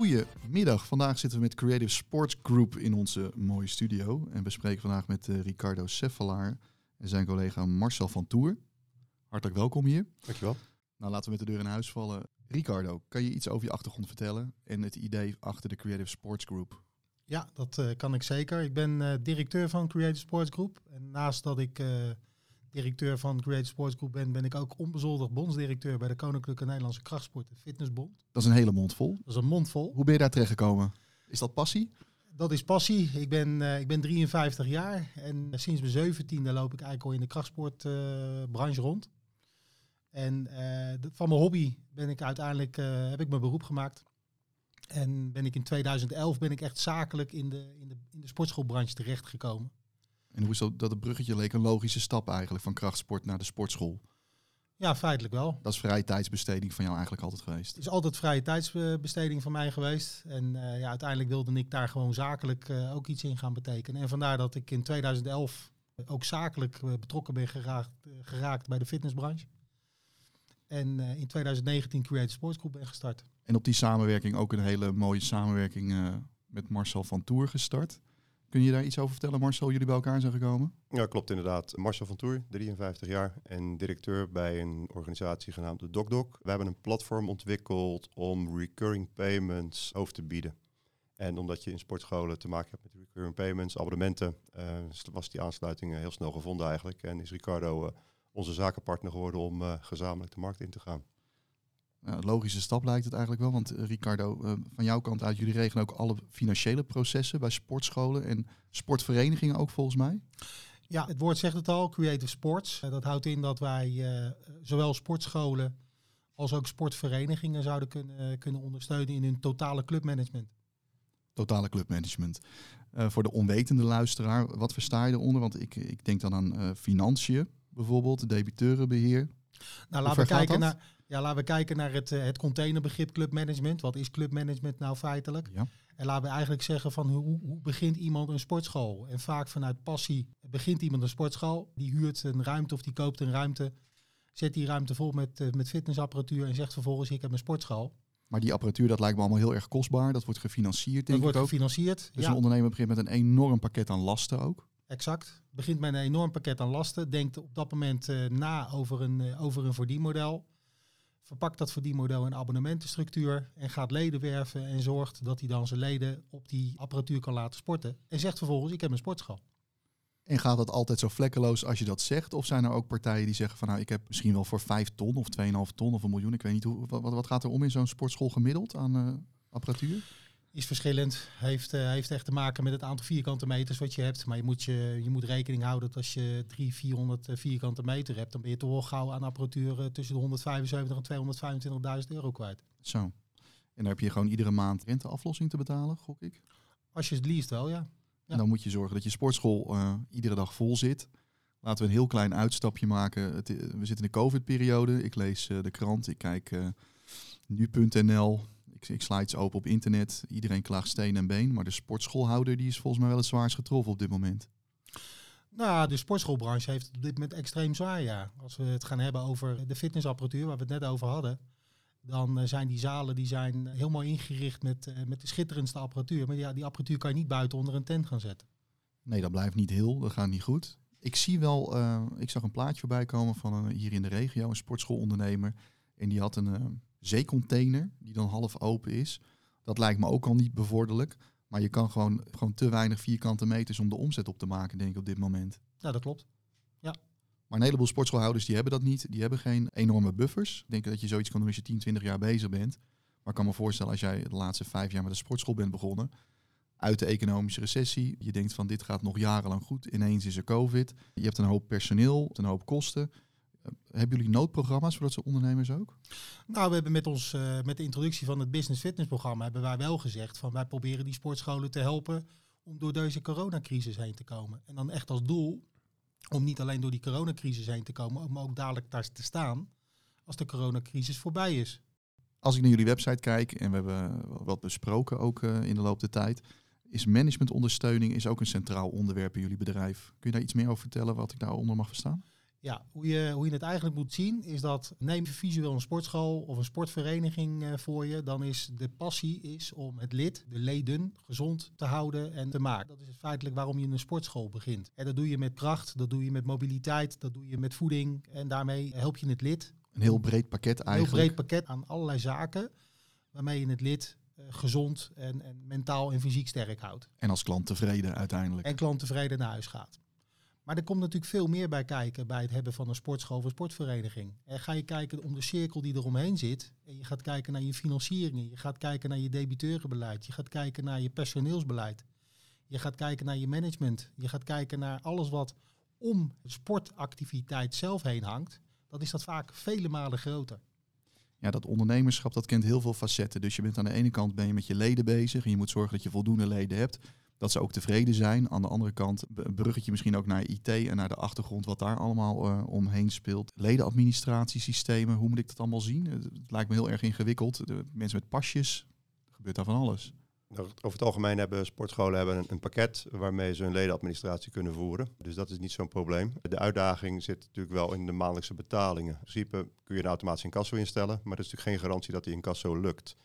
Goedemiddag, vandaag zitten we met Creative Sports Group in onze mooie studio. En we spreken vandaag met uh, Ricardo Cefalaar en zijn collega Marcel van Toer. Hartelijk welkom hier. Dankjewel. Nou, laten we met de deur in huis vallen. Ricardo, kan je iets over je achtergrond vertellen en het idee achter de Creative Sports Group? Ja, dat uh, kan ik zeker. Ik ben uh, directeur van Creative Sports Group. En naast dat ik uh, directeur van Creative Sports Group ben, ben ik ook onbezoldigd bondsdirecteur bij de Koninklijke Nederlandse Krachtsport en Fitnessbond. Dat is een hele mond vol. Dat is een mond vol. Hoe ben je daar terechtgekomen? Is dat passie? Dat is passie. Ik ben, ik ben 53 jaar en sinds mijn 17e loop ik eigenlijk al in de krachtsportbranche rond. En van mijn hobby ben ik uiteindelijk, heb ik mijn beroep gemaakt. En ben ik in 2011 ben ik echt zakelijk in de, in de, in de sportschoolbranche terechtgekomen. En hoe is dat, dat het bruggetje leek een logische stap eigenlijk van krachtsport naar de sportschool? Ja, feitelijk wel. Dat is vrije tijdsbesteding van jou eigenlijk altijd geweest? Het is altijd vrije tijdsbesteding van mij geweest. En uh, ja, uiteindelijk wilde ik daar gewoon zakelijk uh, ook iets in gaan betekenen. En vandaar dat ik in 2011 ook zakelijk uh, betrokken ben geraakt, geraakt bij de fitnessbranche. En in 2019 Creative Sports Group ben gestart. En op die samenwerking ook een hele mooie samenwerking met Marcel van Toer gestart. Kun je daar iets over vertellen, Marcel, jullie bij elkaar zijn gekomen? Ja, klopt inderdaad. Marcel van Toer, 53 jaar en directeur bij een organisatie genaamd DocDoc. We hebben een platform ontwikkeld om recurring payments over te bieden. En omdat je in sportscholen te maken hebt met recurring payments, abonnementen, uh, was die aansluiting heel snel gevonden eigenlijk. En is Ricardo uh, onze zakenpartner geworden om gezamenlijk de markt in te gaan. Nou, logische stap lijkt het eigenlijk wel, want Ricardo, uh, van jouw kant uit, jullie regelen ook alle financiële processen bij sportscholen en sportverenigingen ook volgens mij. Ja, het woord zegt het al, Creative Sports. Uh, dat houdt in dat wij uh, zowel sportscholen als ook sportverenigingen zouden kunnen, kunnen ondersteunen in hun totale clubmanagement. Totale clubmanagement. voor de onwetende luisteraar, wat versta je eronder? Want ik, ik denk dan aan financiën bijvoorbeeld, debiteurenbeheer. Nou, laten we kijken naar ja, laten we kijken naar het, het containerbegrip clubmanagement. Wat is clubmanagement nou feitelijk? Ja. En laten we eigenlijk zeggen van hoe, hoe begint iemand een sportschool? En vaak vanuit passie begint iemand een sportschool. Die huurt een ruimte of die koopt een ruimte. Zet die ruimte vol met, met fitnessapparatuur en zegt vervolgens ik heb een sportschool. Maar die apparatuur, dat lijkt me allemaal heel erg kostbaar. Dat wordt gefinancierd, denk dat wordt ook. gefinancierd, Dus ja. een ondernemer begint met een enorm pakket aan lasten ook. Exact. Begint met een enorm pakket aan lasten. Denkt op dat moment uh, na over een, uh, over een verdienmodel verpakt dat verdienmodel in abonnementenstructuur en gaat leden werven en zorgt dat hij dan zijn leden op die apparatuur kan laten sporten. En zegt vervolgens, ik heb een sportschool. En gaat dat altijd zo vlekkeloos als je dat zegt? Of zijn er ook partijen die zeggen van nou, ik heb misschien wel voor 5 ton of 2,5 ton of een miljoen, ik weet niet hoe, wat, wat gaat er om in zo'n sportschool gemiddeld aan uh, apparatuur? Is verschillend. Heeft, uh, heeft echt te maken met het aantal vierkante meters wat je hebt. Maar je moet, je, je moet rekening houden dat als je 300, 400 vierkante meter hebt, dan ben je toch gauw aan apparatuur uh, tussen de 175 en 225.000 euro kwijt. Zo. En dan heb je gewoon iedere maand renteaflossing te betalen, gok ik? Als je het liefst wel, ja. ja. En dan moet je zorgen dat je sportschool uh, iedere dag vol zit. Laten we een heel klein uitstapje maken. Het, we zitten in de COVID-periode. Ik lees de krant, ik kijk nu.nl. Ik, ik sla iets open op internet. Iedereen klaagt steen en been. Maar de sportschoolhouder die is volgens mij wel het zwaarst getroffen op dit moment. Nou, de sportschoolbranche heeft het op dit moment extreem zwaar, ja. Als we het gaan hebben over de fitnessapparatuur, waar we het net over hadden. Dan zijn die zalen die zijn helemaal ingericht met, uh, met de schitterendste apparatuur. Maar ja, die apparatuur kan je niet buiten onder een tent gaan zetten. Nee, dat blijft niet heel. Dat gaat niet goed. Ik zie wel, uh, ik zag een plaatje voorbij komen van een, hier in de regio, een sportschoolondernemer. En die had een uh, zeecontainer die dan half open is. Dat lijkt me ook al niet bevorderlijk. Maar je kan gewoon, gewoon te weinig vierkante meters om de omzet op te maken, denk ik, op dit moment. Ja, dat klopt. Ja. Maar een heleboel sportschoolhouders die hebben dat niet. Die hebben geen enorme buffers. Ik denk dat je zoiets kan doen als je 10, 20 jaar bezig bent. Maar ik kan me voorstellen als jij de laatste vijf jaar met een sportschool bent begonnen. Uit de economische recessie. Je denkt van dit gaat nog jarenlang goed. Ineens is er COVID. Je hebt een hoop personeel, een hoop kosten. Hebben jullie noodprogramma's voor dat soort ondernemers ook? Nou, we hebben met ons uh, met de introductie van het business fitness programma hebben wij wel gezegd van wij proberen die sportscholen te helpen om door deze coronacrisis heen te komen. En dan echt als doel om niet alleen door die coronacrisis heen te komen, maar ook dadelijk daar te staan als de coronacrisis voorbij is. Als ik naar jullie website kijk en we hebben wat besproken ook uh, in de loop der tijd, is managementondersteuning is ook een centraal onderwerp in jullie bedrijf. Kun je daar iets meer over vertellen wat ik daaronder mag verstaan? Ja, hoe je, hoe je het eigenlijk moet zien is dat neem visueel een sportschool of een sportvereniging eh, voor je, dan is de passie is om het lid, de leden, gezond te houden en te maken. Dat is feitelijk waarom je een sportschool begint. En dat doe je met kracht, dat doe je met mobiliteit, dat doe je met voeding en daarmee help je het lid. Een heel breed pakket Een eigenlijk. heel breed pakket aan allerlei zaken waarmee je het lid eh, gezond en, en mentaal en fysiek sterk houdt. En als klant tevreden uiteindelijk. En klant tevreden naar huis gaat. Maar er komt natuurlijk veel meer bij kijken bij het hebben van een sportschool of een sportvereniging. En ga je kijken om de cirkel die eromheen zit. En je gaat kijken naar je financieringen. Je gaat kijken naar je debiteurenbeleid. Je gaat kijken naar je personeelsbeleid. Je gaat kijken naar je management. Je gaat kijken naar alles wat om de sportactiviteit zelf heen hangt. Dan is dat vaak vele malen groter. Ja, dat ondernemerschap dat kent heel veel facetten. Dus je bent aan de ene kant ben je met je leden bezig en je moet zorgen dat je voldoende leden hebt. Dat ze ook tevreden zijn. Aan de andere kant een bruggetje misschien ook naar IT en naar de achtergrond wat daar allemaal eh, omheen speelt. Ledenadministratiesystemen, hoe moet ik dat allemaal zien? Het, het lijkt me heel erg ingewikkeld. De mensen met pasjes, gebeurt daar van alles. Nou, Over het algemeen hebben sportscholen hebben een, pakket waarmee ze hun ledenadministratie kunnen voeren. Dus dat is niet zo'n probleem. De uitdaging zit natuurlijk wel in de maandelijkse betalingen. In principe kun je een incasso instellen, maar dat is natuurlijk geen garantie dat die incasso lukt.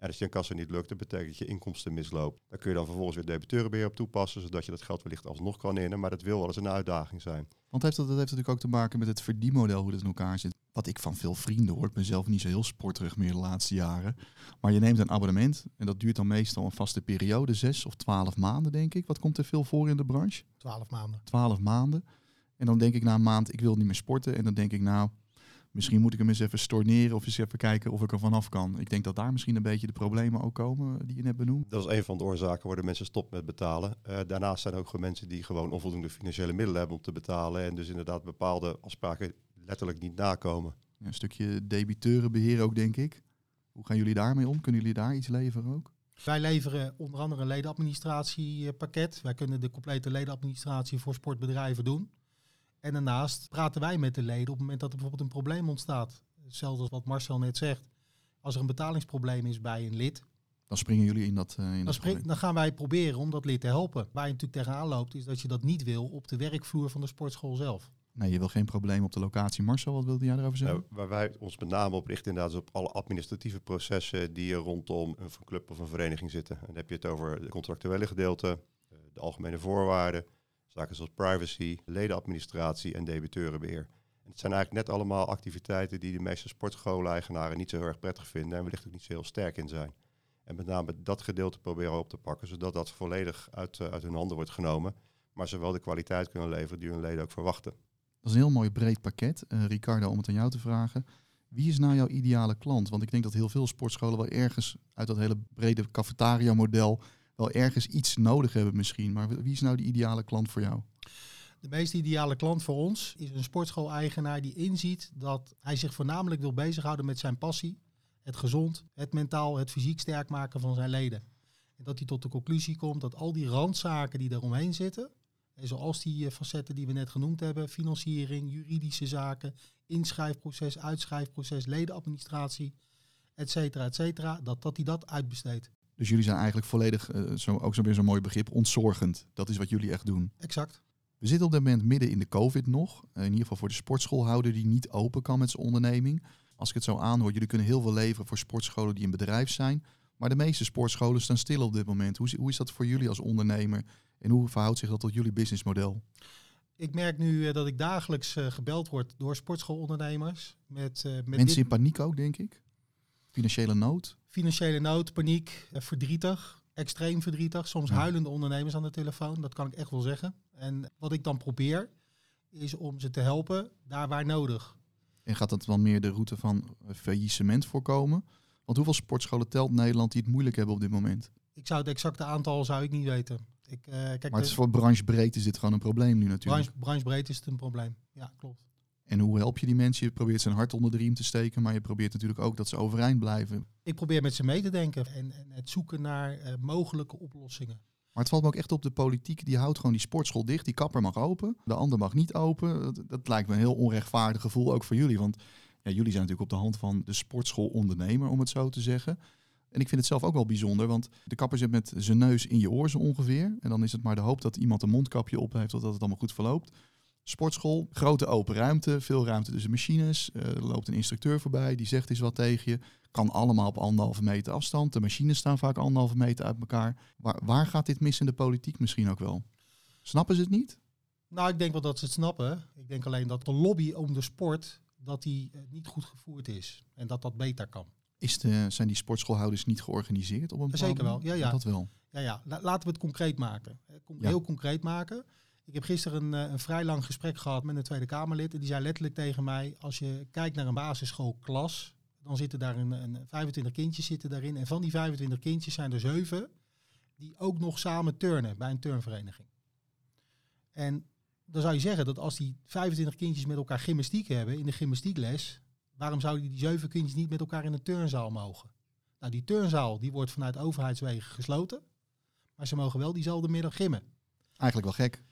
En als je incasso niet lukt, dat betekent dat je inkomsten misloopt. Daar kun je dan vervolgens weer debiteurenbeheer op toepassen, zodat je dat geld wellicht alsnog kan innen. Maar dat wil wel eens een uitdaging zijn. Want heeft dat, dat heeft natuurlijk ook te maken met het verdienmodel, hoe dat in elkaar zit. Wat ik van veel vrienden hoor, ik ben zelf niet zo heel sporterig meer de laatste jaren. Maar je neemt een abonnement en dat duurt dan meestal een vaste periode, zes of twaalf maanden denk ik. Wat komt er veel voor in de branche? Twaalf maanden. Twaalf maanden. En dan denk ik na een maand, ik wil niet meer sporten. En dan denk ik, nou, misschien moet ik hem eens even storneren of eens even kijken of ik er vanaf kan. Ik denk dat daar misschien een beetje de problemen ook komen die je net benoemd. Dat is een van de oorzaken waar de mensen stoppen met betalen. Eh, daarnaast zijn er ook gewoon mensen die gewoon onvoldoende financiële middelen hebben om te betalen. En dus inderdaad bepaalde afspraken letterlijk niet nakomen. Ja, een stukje debiteurenbeheer ook, denk ik. Hoe gaan jullie daarmee om? Kunnen jullie daar iets leveren ook? Wij leveren onder andere een ledenadministratiepakket. Wij kunnen de complete ledenadministratie voor sportbedrijven doen. En daarnaast praten wij met de leden op het moment dat er bijvoorbeeld een probleem ontstaat. Hetzelfde als wat Marcel net zegt. Als er een betalingsprobleem is bij een lid, Dan springen jullie in dat, eh, in dan, dat spring- probleem. dan gaan wij proberen om dat lid te helpen. Waar je natuurlijk tegenaan loopt, is dat je dat niet wil op de werkvloer van de sportschool zelf. Nee, je wil geen probleem op de locatie. Marcel, wat wilde jij erover zeggen? Uh, waar wij ons met name op richten inderdaad is op alle administratieve processen die er rondom een club of een vereniging zitten. En dan heb je het over het contractuele gedeelte, eh, de algemene voorwaarden, zaken zoals privacy, ledenadministratie en debiteurenbeheer. En het zijn eigenlijk net allemaal activiteiten die de meeste sportscholen-eigenaren niet zo heel erg prettig vinden en wellicht ook niet zo heel sterk in zijn. En met name dat gedeelte proberen op te pakken, zodat dat volledig uit, uh, uit hun handen wordt genomen, maar ze wel de kwaliteit kunnen leveren die hun leden ook verwachten. Dat is een heel mooi breed pakket. Uh, Ricardo, om het aan jou te vragen. Wie is nou jouw ideale klant? Want ik denk dat heel veel sportscholen wel ergens uit dat hele brede cafetaria-model wel ergens iets nodig hebben misschien. Maar wie is nou de ideale klant voor jou? De meest ideale klant voor ons is een sportschool-eigenaar die inziet dat hij zich voornamelijk wil bezighouden met zijn passie. Het gezond, het mentaal, het fysiek sterk maken van zijn leden. En dat hij tot de conclusie komt dat al die randzaken die eromheen zitten, en zoals die uh, facetten die we net genoemd hebben, financiering, juridische zaken, inschrijfproces, uitschrijfproces, ledenadministratie, et cetera, et cetera, dat, dat hij dat uitbesteedt. Dus jullie zijn eigenlijk volledig, uh, zo, ook zo weer zo'n mooi begrip, ontzorgend. Dat is wat jullie echt doen. Exact. We zitten op dit moment midden in de COVID nog. Uh, in ieder geval voor de sportschoolhouder die niet open kan met zijn onderneming. Als ik het zo aanhoor, jullie kunnen heel veel leveren voor sportscholen die een bedrijf zijn. Maar de meeste sportscholen staan stil op dit moment. Hoe, hoe is dat voor jullie als ondernemer? En hoe verhoudt zich dat tot jullie businessmodel? Ik merk nu uh, dat ik dagelijks gebeld word door sportschoolondernemers. Met, met Mensen dit... in paniek ook, denk ik? Financiële nood? Financiële nood, paniek, verdrietig, extreem verdrietig. Soms Ja. huilende ondernemers aan de telefoon, dat kan ik echt wel zeggen. En wat ik dan probeer, is om ze te helpen daar waar nodig. En gaat dat wel meer de route van faillissement voorkomen? Want hoeveel sportscholen telt Nederland die het moeilijk hebben op dit moment? Ik zou het exacte aantal zou ik niet weten. Ik, uh, kijk, maar het is voor branchebreed is dit gewoon een probleem nu natuurlijk. Branche, branchebreed is het een probleem. Ja, klopt. En hoe help je die mensen? Je probeert een hart onder de riem te steken, maar je probeert natuurlijk ook dat ze overeind blijven. Ik probeer met ze mee te denken en, en het zoeken naar uh, mogelijke oplossingen. Maar het valt me ook echt op de politiek. Die houdt gewoon die sportschool dicht. Die kapper mag open. De ander mag niet open. Dat, dat lijkt me een heel onrechtvaardig gevoel ook voor jullie. Want ja, jullie zijn natuurlijk op de hand van de sportschoolondernemer, om het zo te zeggen. En ik vind het zelf ook wel bijzonder, want de kapper zit met zijn neus in je oor zo ongeveer. En dan is het maar de hoop dat iemand een mondkapje op heeft, totdat het allemaal goed verloopt. Sportschool, grote open ruimte, veel ruimte tussen machines. Eh, er loopt een instructeur voorbij, die zegt eens wat tegen je. Kan allemaal op anderhalve meter afstand. De machines staan vaak anderhalve meter uit elkaar. Waar, waar gaat dit mis in de politiek misschien ook wel? Snappen ze het niet? Nou, ik denk wel dat ze het snappen. Ik denk alleen dat de lobby om de sport dat die eh, niet goed gevoerd is. En dat dat beter kan. Is de, zijn die sportschoolhouders niet georganiseerd op een bepaalde Zeker wel, ja, ja. Dat wel. Ja, ja. la- laten we het concreet maken. Ja. Heel concreet maken. Ik heb gisteren een, eh, een vrij lang gesprek gehad met een Tweede Kamerlid. En die zei letterlijk tegen mij, als je kijkt naar een basisschoolklas, dan zitten daar een, een 25 kindjes zitten daarin. En van die 25 kindjes zijn er zeven die ook nog samen turnen bij een turnvereniging. En dan zou je zeggen dat als die 25 kindjes met elkaar gymnastiek hebben in de gymnastiekles, waarom zouden die zeven kindjes niet met elkaar in een turnzaal mogen? Nou, die turnzaal die wordt vanuit overheidswegen gesloten. Maar ze mogen wel diezelfde middag gimmen. Eigenlijk wel gek.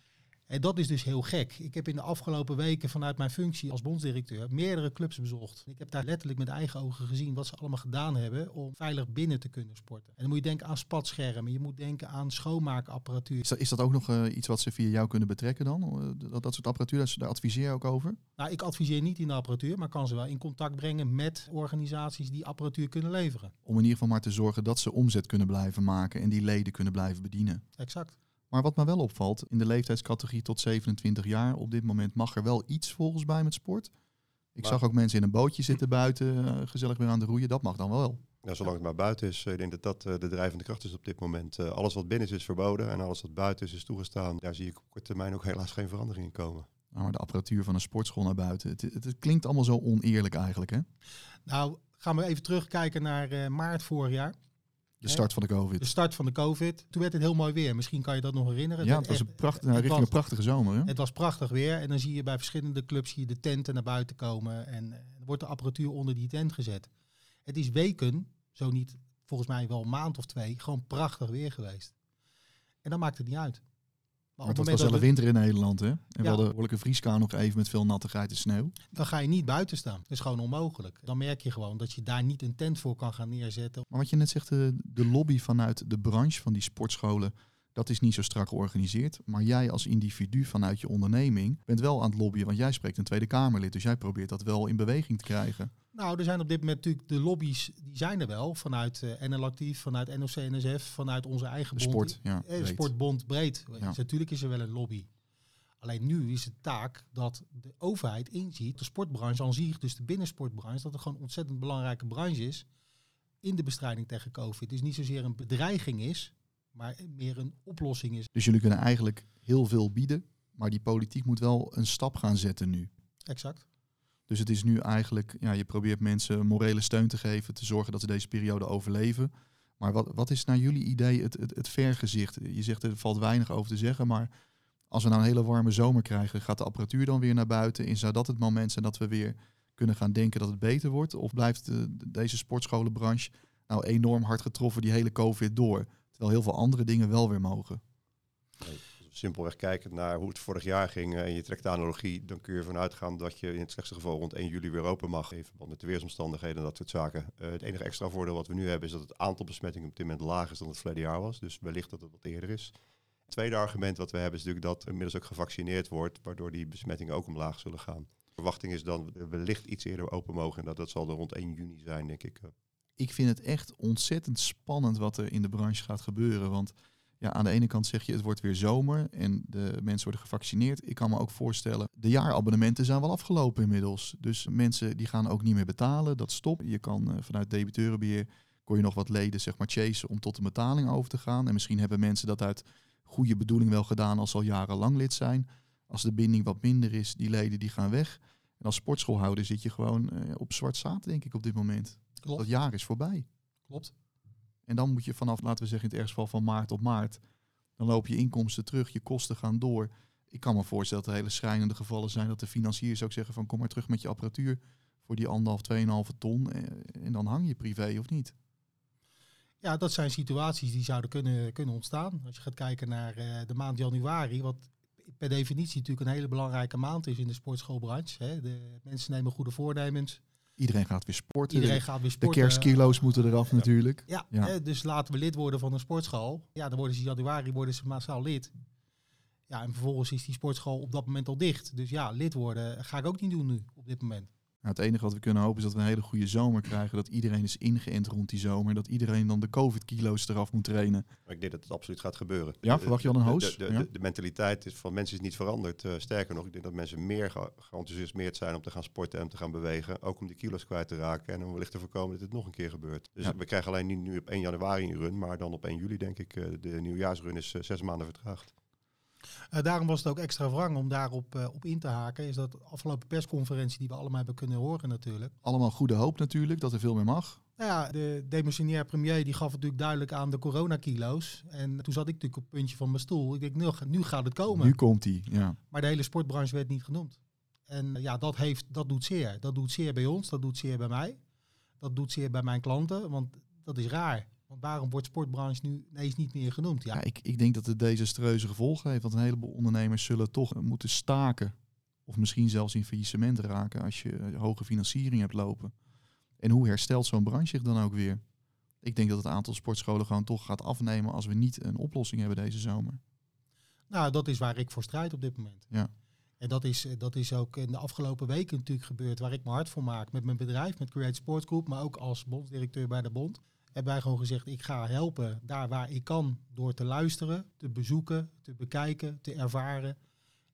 En dat is dus heel gek. Ik heb in de afgelopen weken vanuit mijn functie als bondsdirecteur meerdere clubs bezocht. Ik heb daar letterlijk met eigen ogen gezien wat ze allemaal gedaan hebben om veilig binnen te kunnen sporten. En dan moet je denken aan spatschermen, je moet denken aan schoonmaakapparatuur. Is dat, is dat ook nog eh, iets wat ze via jou kunnen betrekken dan? Eh, dat, dat soort apparatuur, daar adviseer je ook over? Nou, ik adviseer niet in de apparatuur, maar kan ze wel in contact brengen met organisaties die apparatuur kunnen leveren. Om in ieder geval maar te zorgen dat ze omzet kunnen blijven maken en die leden kunnen blijven bedienen. Exact. Maar wat me wel opvalt, in de leeftijdscategorie tot 27 jaar, op dit moment mag er wel iets volgens mij met sport. Ik Maar- zag ook mensen in een bootje zitten buiten, eh, gezellig weer aan de roeien. Dat mag dan wel. Ja, zolang het maar buiten is, eh, ik denk dat dat eh, de drijvende kracht is op dit moment. Eh, alles wat binnen is, is verboden en alles wat buiten is, is toegestaan. Daar zie ik op korte termijn ook helaas geen verandering in komen. Nou, maar de apparatuur van een sportschool naar buiten, het, het, het klinkt allemaal zo oneerlijk eigenlijk, hè? Nou, gaan we even terugkijken naar eh, maart vorig jaar. De start van de COVID. De start van de COVID. Toen werd het heel mooi weer. Misschien kan je dat nog herinneren. ja, het was een pracht, het nou, richting was- een prachtige zomer, hè? Het was prachtig weer. En dan zie je bij verschillende clubs je de tenten naar buiten komen. En eh, er wordt de apparatuur onder die tent gezet. Het is weken, zo niet volgens mij wel een maand of twee, gewoon prachtig weer geweest. En dan maakt het niet uit. Maar op het was wel winter in Nederland, hè? En we Ja. hadden behoorlijke vrieskou nog even met veel nattigheid en sneeuw. we- dan ga je niet buiten staan. Dat is gewoon onmogelijk. Dan merk je gewoon dat je daar niet een tent voor kan gaan neerzetten. Maar wat je net zegt, de, de lobby vanuit de branche van die sportscholen, dat is niet zo strak georganiseerd. Maar jij als individu vanuit je onderneming bent wel aan het lobbyen, want jij spreekt een Tweede Kamerlid. Dus jij probeert dat wel in beweging te krijgen. Nou, er zijn op dit moment natuurlijk de lobby's, die zijn er wel. Vanuit eh NL Actief, vanuit NOC-NSF, vanuit onze eigen De bond. sport, ja. Eh. Sportbond breed. Ja. Dus natuurlijk is er wel een lobby. Alleen nu is het taak dat de overheid inziet, de sportbranche aan zich, dus de binnensportbranche, dat het gewoon een ontzettend belangrijke branche is in de bestrijding tegen COVID. Dus niet zozeer een bedreiging is, maar meer een oplossing is. Dus jullie kunnen eigenlijk heel veel bieden, maar die politiek moet wel een stap gaan zetten nu. Exact. Dus het is nu eigenlijk, ja, je probeert mensen morele steun te geven, te zorgen dat ze deze periode overleven. Maar wat, wat is naar jullie idee het, het, het vergezicht? Je zegt er valt weinig over te zeggen, maar als we nou een hele warme zomer krijgen, gaat de apparatuur dan weer naar buiten? En zou dat het moment zijn dat we weer kunnen gaan denken dat het beter wordt? Of blijft de- deze sportscholenbranche nou enorm hard getroffen die hele COVID door? Terwijl heel veel andere dingen wel weer mogen. Simpelweg kijken naar hoe het vorig jaar ging eh, en je trekt de analogie, dan kun je ervan uitgaan dat je in het slechtste geval rond 1 juli weer open mag. In verband met de weersomstandigheden en dat soort zaken. Eh, het enige extra voordeel wat we nu hebben is dat het aantal besmettingen op dit moment lager is dan het verleden jaar was. Dus wellicht dat het wat eerder is. Het tweede argument wat we hebben is natuurlijk dat inmiddels ook gevaccineerd wordt, waardoor die besmettingen ook omlaag zullen gaan. De verwachting is dan we wellicht iets eerder open mogen en dat, dat zal dan rond 1 juni zijn, denk ik. Ik vind het echt ontzettend spannend wat er in de branche gaat gebeuren. Want ja, aan de ene kant zeg je het wordt weer zomer en de mensen worden gevaccineerd. Ik kan me ook voorstellen, de jaarabonnementen zijn wel afgelopen inmiddels. Dus mensen die gaan ook niet meer betalen, dat stopt. Je kan eh, vanuit debiteurenbeheer, kon je nog wat leden zeg maar chasen om tot een betaling over te gaan. En misschien hebben mensen dat uit goede bedoeling wel gedaan als ze al jarenlang lid zijn. Als de binding wat minder is, die leden die gaan weg. En als sportschoolhouder zit je gewoon eh, op zwart zaad, denk ik, op dit moment. Klopt. Dat jaar is voorbij. Klopt. En dan moet je vanaf, laten we zeggen in het ergste geval van maart op maart, dan loop je inkomsten terug, je kosten gaan door. Ik kan me voorstellen dat er hele schrijnende gevallen zijn dat de financiers ook zeggen van kom maar terug met je apparatuur voor die anderhalf, tweeënhalve ton eh, en dan hang je privé of niet. Ja, dat zijn situaties die zouden kunnen, kunnen ontstaan. Als je gaat kijken naar eh, de maand januari, wat per definitie natuurlijk een hele belangrijke maand is in de sportschoolbranche. Hè. De mensen nemen goede voornemens. Iedereen gaat weer sporten. Iedereen gaat weer de sporten. kerstkilo's moeten eraf natuurlijk. Ja, dus laten we lid worden van een sportschool. Ja, dan worden ze in januari worden ze massaal lid. Ja, en vervolgens is die sportschool op dat moment al dicht. Dus ja, lid worden ga ik ook niet doen nu, op dit moment. Nou, het enige wat we kunnen hopen is dat we een hele goede zomer krijgen. Dat iedereen is ingeënt rond die zomer. Dat iedereen dan de COVID-kilo's eraf moet trainen. Maar ik denk dat het absoluut gaat gebeuren. Ja, verwacht je al een hoos? De, de, Ja. de, mentaliteit is van mensen is niet veranderd. Eh, sterker nog, ik denk dat mensen meer ge- geenthousiasmeerd zijn om te gaan sporten en om te gaan bewegen. Ook om die kilo's kwijt te raken en om wellicht te voorkomen dat het nog een keer gebeurt. Dus Ja. we krijgen alleen niet nu op 1 januari een run, maar dan op 1 juli denk ik. eh, de nieuwjaarsrun is eh, zes maanden vertraagd. Eh, daarom was het ook extra wrang om daarop eh, op in te haken. Is dat afgelopen persconferentie die we allemaal hebben kunnen horen natuurlijk. Allemaal goede hoop natuurlijk, dat er veel meer mag. Nou ja, de demissionair premier die gaf natuurlijk duidelijk aan de coronakilo's. En toen zat ik natuurlijk op het puntje van mijn stoel. Ik denk, nu, nu gaat het komen. Nu komt hij, ja. Maar de hele sportbranche werd niet genoemd. En eh, ja, dat, heeft, dat doet zeer. Dat doet zeer bij ons, dat doet zeer bij mij. Dat doet zeer bij mijn klanten, want dat is raar. Want waarom wordt sportbranche nu ineens niet meer genoemd? Ja, Ja, ik, ik denk dat het desastreuze gevolgen heeft. Want een heleboel ondernemers zullen toch moeten staken. Of misschien zelfs in faillissement raken als je eh, hoge financiering hebt lopen. En hoe herstelt zo'n branche zich dan ook weer? Ik denk dat het aantal sportscholen gewoon toch gaat afnemen als we niet een oplossing hebben deze zomer. Nou, dat is waar ik voor strijd op dit moment. Ja. En dat is, eh, dat is ook in de afgelopen weken natuurlijk gebeurd, waar ik me hard voor maak met mijn bedrijf, met Create Sports Group, maar ook als bondsdirecteur bij de bond. Hebben wij gewoon gezegd, ik ga helpen daar waar ik kan door te luisteren, te bezoeken, te bekijken, te ervaren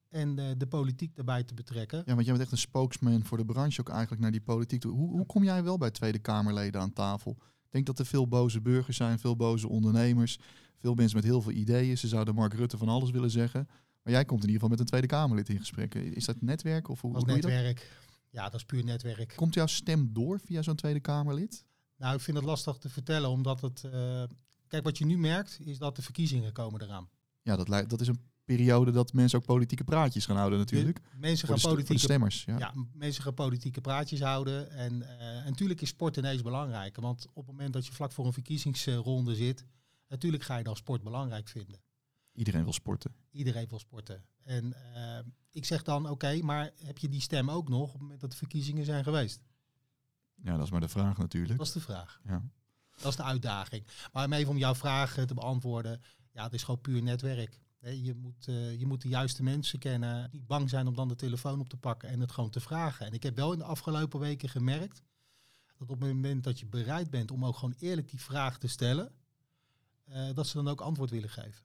en eh, de politiek daarbij te betrekken. Ja, want jij bent echt een spokesman voor de branche ook eigenlijk naar die politiek toe. Hoe, hoe kom jij wel bij Tweede Kamerleden aan tafel? Ik denk dat er veel boze burgers zijn, veel boze ondernemers, veel mensen met heel veel ideeën. Ze zouden Mark Rutte van alles willen zeggen. Maar jij komt in ieder geval met een Tweede Kamerlid in gesprek. Is dat netwerk of hoe, Als hoe doe je dat? netwerk. Ja, dat is puur netwerk. Komt jouw stem door via zo'n Tweede Kamerlid? Nou, ik vind het lastig te vertellen, omdat het... eh, kijk, wat je nu merkt, is dat de verkiezingen komen eraan. Ja, dat, lijkt- dat is een periode dat mensen ook politieke praatjes gaan houden natuurlijk. De- mensen gaan politieke stemmers. Ja. Ja, mensen gaan politieke praatjes houden. En, eh, en natuurlijk is sport ineens belangrijk. Want op het moment dat je vlak voor een verkiezingsronde zit, natuurlijk ga je dan sport belangrijk vinden. Iedereen wil sporten. Iedereen wil sporten. En eh, ik zeg dan, oké, maar heb je die stem ook nog op het moment dat de verkiezingen zijn geweest? Ja, dat is maar de vraag natuurlijk. Dat is de vraag. Ja. Dat is de uitdaging. Maar om even om jouw vraag te beantwoorden, ja, het is gewoon puur netwerk. Je moet, eh, je moet de juiste mensen kennen. Niet bang zijn om dan de telefoon op te pakken en het gewoon te vragen. En ik heb wel in de afgelopen weken gemerkt dat op het moment dat je bereid bent om ook gewoon eerlijk die vraag te stellen, eh, dat ze dan ook antwoord willen geven.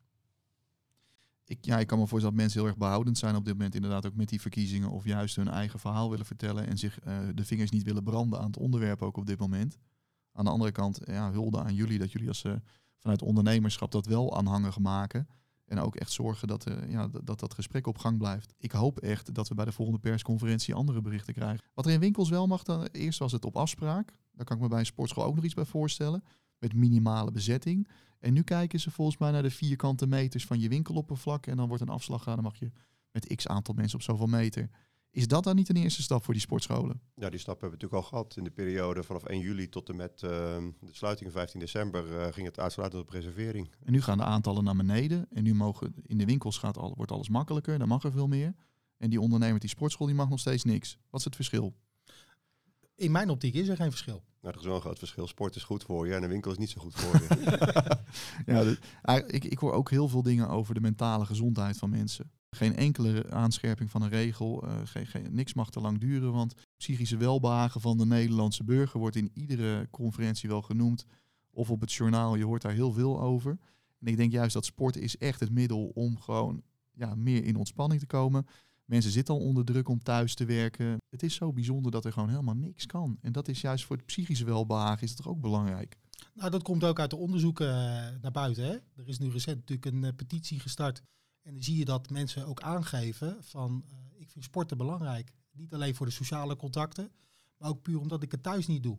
Ik, ja, ik kan me voorstellen dat mensen heel erg behoudend zijn op dit moment inderdaad ook met die verkiezingen. Of juist hun eigen verhaal willen vertellen en zich eh, de vingers niet willen branden aan het onderwerp ook op dit moment. Aan de andere kant, ja, hulde aan jullie dat jullie als eh, vanuit ondernemerschap dat wel aanhangig maken. En ook echt zorgen dat, eh, ja, dat, dat gesprek op gang blijft. Ik hoop echt dat we bij de volgende persconferentie andere berichten krijgen. Wat er in winkels wel mag, dan, eerst was het op afspraak. Daar kan ik me bij een sportschool ook nog iets bij voorstellen. Met minimale bezetting. En nu kijken ze volgens mij naar de vierkante meters van je winkeloppervlak. En dan wordt een afslag gedaan. Dan mag je met x aantal mensen op zoveel meter. Is dat dan niet een eerste stap voor die sportscholen? Ja, die stap hebben we natuurlijk al gehad in de periode vanaf 1 juli tot en met eh, de sluiting 15 december eh, ging het uitsluitend op reservering. En nu gaan de aantallen naar beneden. En nu mogen in de winkels gaat al, wordt alles makkelijker. Dan mag er veel meer. En die ondernemer, die sportschool, die mag nog steeds niks. Wat is het verschil? In mijn optiek is er geen verschil. Nou, er is wel een groot verschil. Sport is goed voor je en een winkel is niet zo goed voor je. ja, de- eigenlijk- ik, ik hoor ook heel veel dingen over de mentale gezondheid van mensen. Geen enkele aanscherping van een regel. eh, geen, geen, niks mag te lang duren. Want psychische welbehagen van de Nederlandse burger wordt in iedere conferentie wel genoemd. Of op het journaal, je hoort daar heel veel over. En ik denk juist dat sport is echt het middel om gewoon ja, meer in ontspanning te komen. Mensen zitten al onder druk om thuis te werken. Het is zo bijzonder dat er gewoon helemaal niks kan. En dat is juist voor het psychische welbehagen is toch ook belangrijk. Nou, dat komt ook uit de onderzoeken eh, naar buiten. Hè? Er is nu recent natuurlijk een eh, petitie gestart. En dan zie je dat mensen ook aangeven van eh, ik vind sporten belangrijk. Niet alleen voor de sociale contacten, maar ook puur omdat ik het thuis niet doe.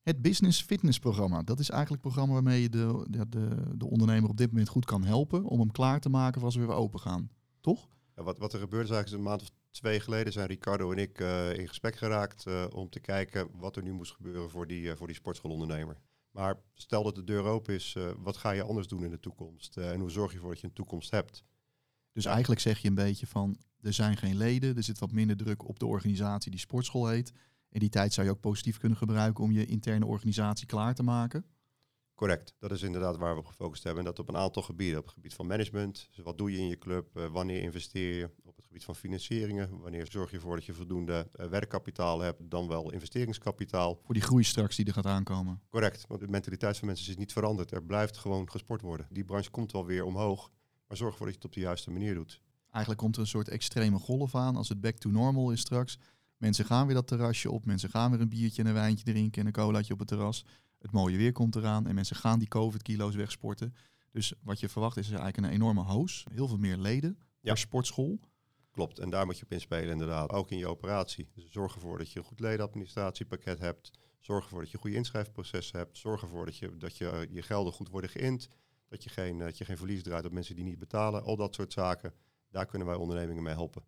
Het Business Fitness programma. Dat is eigenlijk het programma waarmee je de, de, de, de ondernemer op dit moment goed kan helpen om hem klaar te maken voor als we weer open gaan. Toch? Wat, wat er gebeurde is eigenlijk een maand of twee geleden zijn Ricardo en ik eh, in gesprek geraakt eh, om te kijken wat er nu moest gebeuren voor die, eh, voor die sportschoolondernemer. Maar stel dat de deur open is, wat ga je anders doen in de toekomst? En hoe zorg je ervoor dat je een toekomst hebt? Dus eigenlijk zeg je een beetje van er zijn geen leden, er zit wat minder druk op de organisatie die sportschool heet. En die tijd zou je ook positief kunnen gebruiken om je interne organisatie klaar te maken. Correct, dat is inderdaad waar we op gefocust hebben. En dat op een aantal gebieden. Op het gebied van management, dus wat doe je in je club, uh, wanneer investeer je. Op het gebied van financieringen, wanneer zorg je ervoor dat je voldoende uh, werkkapitaal hebt, dan wel investeringskapitaal. Voor die groei straks die er gaat aankomen. Correct, want de mentaliteit van mensen is niet veranderd. Er blijft gewoon gesport worden. Die branche komt wel weer omhoog, maar zorg ervoor dat je het op de juiste manier doet. Eigenlijk komt er een soort extreme golf aan als het back to normal is straks. Mensen gaan weer dat terrasje op, mensen gaan weer een biertje en een wijntje drinken en een colaatje op het terras. Het mooie weer komt eraan en mensen gaan die COVID-kilo's wegsporten. Dus wat je verwacht is eigenlijk een enorme hoos. Heel veel meer leden ja. per sportschool. Klopt, en daar moet je op inspelen inderdaad. Ook in je operatie. Dus zorg ervoor dat je een goed ledenadministratiepakket hebt. Zorg ervoor dat je goede inschrijfprocessen hebt. Zorg ervoor dat je, dat je, je gelden goed worden geïnd. Dat je, geen, dat je geen verlies draait op mensen die niet betalen. Al dat soort zaken. Daar kunnen wij ondernemingen mee helpen.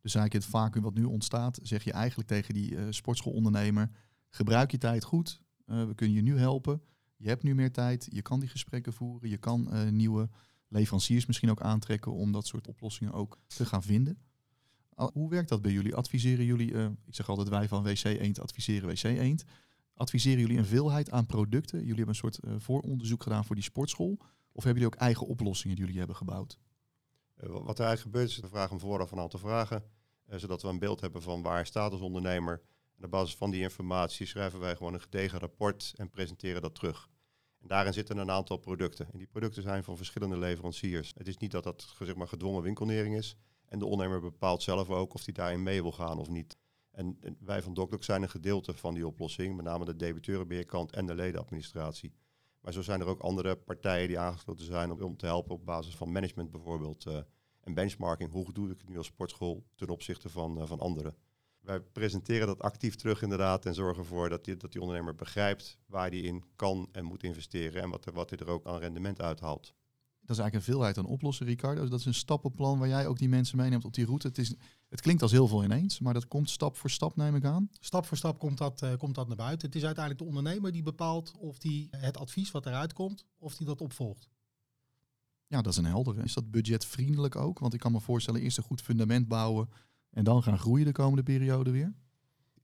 Dus eigenlijk het vacuüm wat nu ontstaat, zeg je eigenlijk tegen die uh, sportschoolondernemer, gebruik je tijd goed, we kunnen je nu helpen, je hebt nu meer tijd, je kan die gesprekken voeren, je kan uh, nieuwe leveranciers misschien ook aantrekken om dat soort oplossingen ook te gaan vinden. Hoe werkt dat bij jullie? Adviseren jullie, ik zeg altijd wij van WC Eend adviseren WC Eend, adviseren jullie een veelheid aan producten? Jullie hebben een soort vooronderzoek gedaan voor die sportschool, of hebben jullie ook eigen oplossingen die jullie hebben gebouwd? wat er eigenlijk gebeurt is, we vragen hem vooraf een aantal vragen. Eh, zodat we een beeld hebben van waar staat als ondernemer. En op basis van die informatie schrijven wij gewoon een gedegen rapport en presenteren dat terug. En daarin zitten een aantal producten. En die producten zijn van verschillende leveranciers. Het is niet dat dat zeg maar, gedwongen winkelnering is. En de ondernemer bepaalt zelf ook of hij daarin mee wil gaan of niet. En, wij van DocDoc zijn een gedeelte van die oplossing, met name de debiteurenbeheerkant en de ledenadministratie. Maar zo zijn er ook andere partijen die aangesloten zijn om, om te helpen op basis van management bijvoorbeeld. Uh, en benchmarking. Hoe doe ik het nu als sportschool ten opzichte van, uh, van anderen? Wij presenteren dat actief terug inderdaad en zorgen ervoor dat die, dat die ondernemer begrijpt waar hij in kan en moet investeren en wat, er, wat hij er ook aan rendement uithaalt. Dat is eigenlijk een veelheid aan oplossen, Ricardo. Dat is een stappenplan waar jij ook die mensen meeneemt op die route. Het, is, het klinkt als heel veel ineens, maar dat komt stap voor stap, neem ik aan. Stap voor stap komt dat, uh, komt dat naar buiten. Het is uiteindelijk de ondernemer die bepaalt of die het advies wat eruit komt, of die dat opvolgt. Ja, dat is een heldere. Is dat budgetvriendelijk ook? Want ik kan me voorstellen, eerst een goed fundament bouwen en dan gaan groeien de komende periode weer.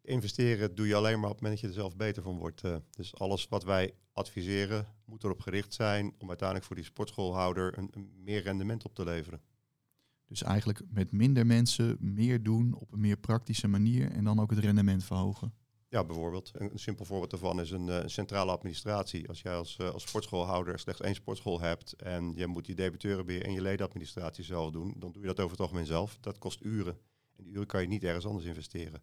Investeren doe je alleen maar op het moment dat je er zelf beter van wordt. Uh, dus alles wat wij adviseren moet erop gericht zijn om uiteindelijk voor die sportschoolhouder een, een meer rendement op te leveren. Dus eigenlijk met minder mensen meer doen op een meer praktische manier en dan ook het rendement verhogen. Ja, bijvoorbeeld. Een, simpel voorbeeld daarvan is een, uh, centrale administratie. Als jij als, uh, als sportschoolhouder slechts één sportschool hebt en je moet je debiteurenbeheer en je ledenadministratie zelf doen, dan doe je dat over het algemeen zelf. Dat kost uren. En die uren kan je niet ergens anders investeren.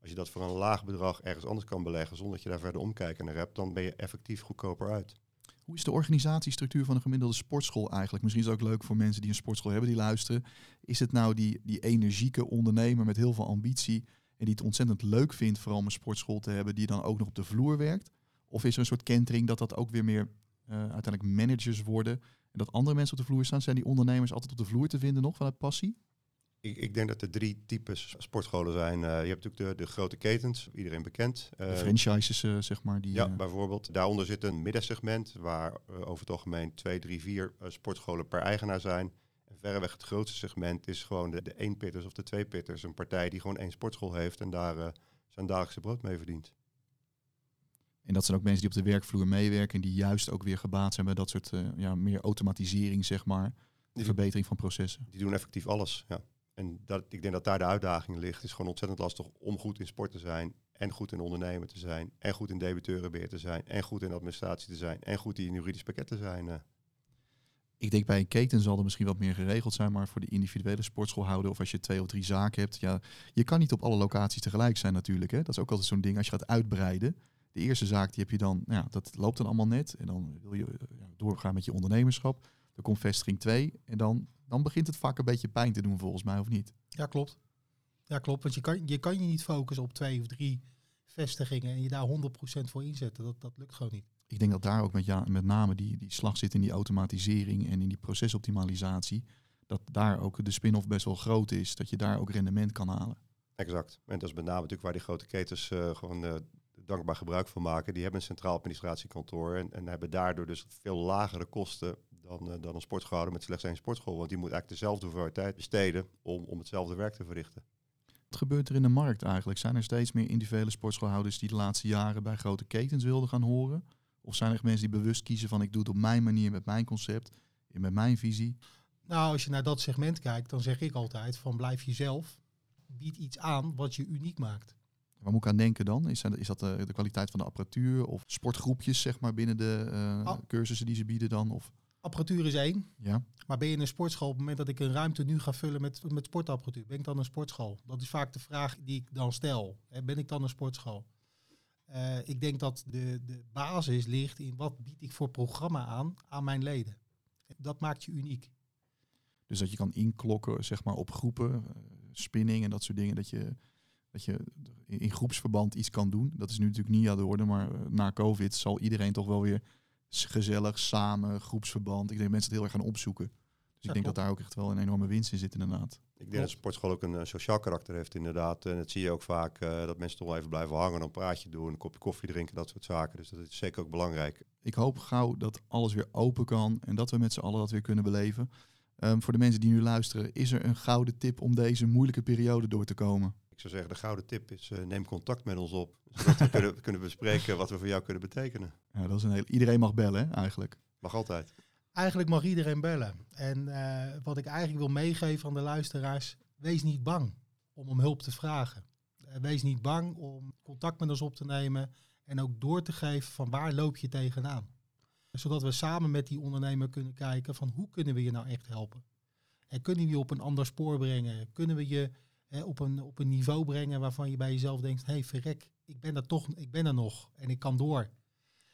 Als je dat voor een laag bedrag ergens anders kan beleggen zonder dat je daar verder omkijken naar hebt, dan ben je effectief goedkoper uit. Hoe is de organisatiestructuur van een gemiddelde sportschool eigenlijk? Misschien is het ook leuk voor mensen die een sportschool hebben die luisteren. Is het nou die, die energieke ondernemer met heel veel ambitie en die het ontzettend leuk vindt, vooral om een sportschool te hebben die dan ook nog op de vloer werkt? Of is er een soort kentering dat dat ook weer meer uh, uiteindelijk managers worden en dat andere mensen op de vloer staan? Zijn die ondernemers altijd op de vloer te vinden nog vanuit passie? Ik, ik denk dat er drie types sportscholen zijn. Uh, je hebt natuurlijk de, de grote ketens, iedereen bekend. Uh, de franchises, uh, zeg maar. Die, ja, bijvoorbeeld. Daaronder zit een middensegment waar over het algemeen twee, drie, vier sportscholen per eigenaar zijn verreweg het grootste segment is gewoon de, de één-pitters of de twee-pitters. Een partij die gewoon één sportschool heeft en daar zijn dagelijkse brood mee verdient. En dat zijn ook mensen die op de werkvloer meewerken en die juist ook weer gebaat zijn bij dat soort ja, meer automatisering, zeg maar. De verbetering van processen. Die doen effectief alles, ja. En dat, ik denk dat daar de uitdaging ligt. Het is gewoon ontzettend lastig om goed in sport te zijn. En goed in ondernemen te zijn. En goed in debiteurenbeheer te zijn. En goed in administratie te zijn. En goed in juridisch pakket te zijn. Uh. Ik denk bij een keten zal er misschien wat meer geregeld zijn, maar voor de individuele sportschoolhouder of als je twee of drie zaken hebt, ja, je kan niet op alle locaties tegelijk zijn natuurlijk. Hè. Dat is ook altijd zo'n ding als je gaat uitbreiden. De eerste zaak die heb je dan, nou ja, dat loopt dan allemaal net en dan wil je ja, doorgaan met je ondernemerschap. Dan komt vestiging 2 en dan, dan begint het vaak een beetje pijn te doen volgens mij, of niet? Ja, klopt. Ja, klopt. Want je kan je, kan je niet focussen op twee of drie vestigingen en je daar 100% voor inzetten. Dat, dat lukt gewoon niet ik denk dat daar ook met, ja, met name die, die slag zit in die automatisering en in die procesoptimalisatie. Dat daar ook de spin-off best wel groot is. Dat je daar ook rendement kan halen. Exact. En dat is met name natuurlijk waar die grote ketens uh, gewoon uh, dankbaar gebruik van maken. Die hebben een centraal administratiekantoor en, en hebben daardoor dus veel lagere kosten dan, uh, dan een sportschool met slechts één sportschool. Want die moet eigenlijk dezelfde hoeveelheid tijd besteden om, om hetzelfde werk te verrichten. Wat gebeurt er in de markt eigenlijk? Zijn er steeds meer individuele sportschoolhouders die de laatste jaren bij grote ketens wilden gaan horen? Of zijn er mensen die bewust kiezen van ik doe het op mijn manier, met mijn concept, met mijn visie? Nou, als je naar dat segment kijkt, dan zeg ik altijd van blijf jezelf. Bied iets aan wat je uniek maakt. Waar moet ik aan denken dan? Is dat, is dat de, de kwaliteit van de apparatuur of sportgroepjes zeg maar binnen de eh, Ah. cursussen die ze bieden dan? Of, Apparatuur is één. ja, Maar ben je in een sportschool op het moment dat ik een ruimte nu ga vullen met, met sportapparatuur? Ben ik dan een sportschool? Dat is vaak de vraag die ik dan stel. Ben ik dan een sportschool? Eh, ik denk dat de, de basis ligt in wat bied ik voor programma aan aan mijn leden. Dat maakt je uniek. dus dat je kan inklokken zeg maar op groepen, eh, spinning en dat soort dingen. Dat je, dat je in groepsverband iets kan doen. Dat is nu natuurlijk niet aan de orde, maar eh, na COVID zal iedereen toch wel weer gezellig samen, groepsverband. Ik denk dat mensen het heel erg gaan opzoeken. Dus ik denk dat daar ook echt wel een enorme winst in zit inderdaad. Ik denk dat sportschool ook een eh, sociaal karakter heeft inderdaad. En dat zie je ook vaak, eh, dat mensen toch wel even blijven hangen, dan een praatje doen, een kopje koffie drinken, dat soort zaken. Dus dat is zeker ook belangrijk. ik hoop gauw dat alles weer open kan en dat we met z'n allen dat weer kunnen beleven. Ehm, voor de mensen die nu luisteren, is er een gouden tip om deze moeilijke periode door te komen? Ik zou zeggen, de gouden tip is, eh, neem contact met ons op. Zodat we kunnen, kunnen bespreken wat we voor jou kunnen betekenen. Ja, dat is een heel, iedereen mag bellen, hè, eigenlijk. Mag altijd. Eigenlijk mag iedereen bellen. En eh, wat ik eigenlijk wil meegeven aan de luisteraars, wees niet bang om om hulp te vragen. Eh, wees niet bang om contact met ons op te nemen en ook door te geven van waar loop je tegenaan. Zodat we samen met die ondernemer kunnen kijken van hoe kunnen we je nou echt helpen. En kunnen we je op een ander spoor brengen? Kunnen we je op, een, op een niveau brengen waarvan je bij jezelf denkt, hé hey, verrek, ik ben er toch, ik ben er nog en ik kan door.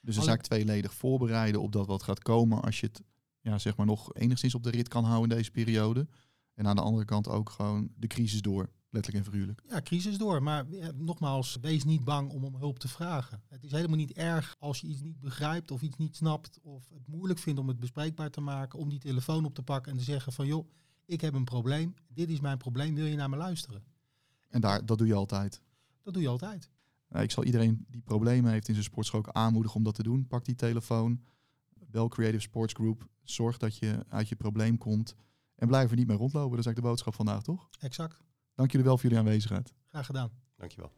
Dus zou ik tweeledig voorbereiden op dat wat gaat komen als je het ja, zeg maar nog enigszins op de rit kan houden in deze periode. En aan de andere kant ook gewoon de crisis door, letterlijk en figuurlijk. ja, crisis door. Maar ja, nogmaals, wees niet bang om om hulp te vragen. Het is helemaal niet erg als je iets niet begrijpt of iets niet snapt of het moeilijk vindt om het bespreekbaar te maken, om die telefoon op te pakken en te zeggen van joh, ik heb een probleem, dit is mijn probleem, wil je naar me luisteren? En daar, dat doe je altijd. Dat doe je altijd. Nou, ik zal iedereen die problemen heeft in zijn sportschool ook aanmoedigen om dat te doen. Pak die telefoon, bel Creative Sports Group, zorg dat je uit je probleem komt en blijf er niet meer rondlopen. Dat is eigenlijk de boodschap vandaag, toch? Exact. Dank jullie wel voor jullie aanwezigheid. Graag gedaan. Dankjewel.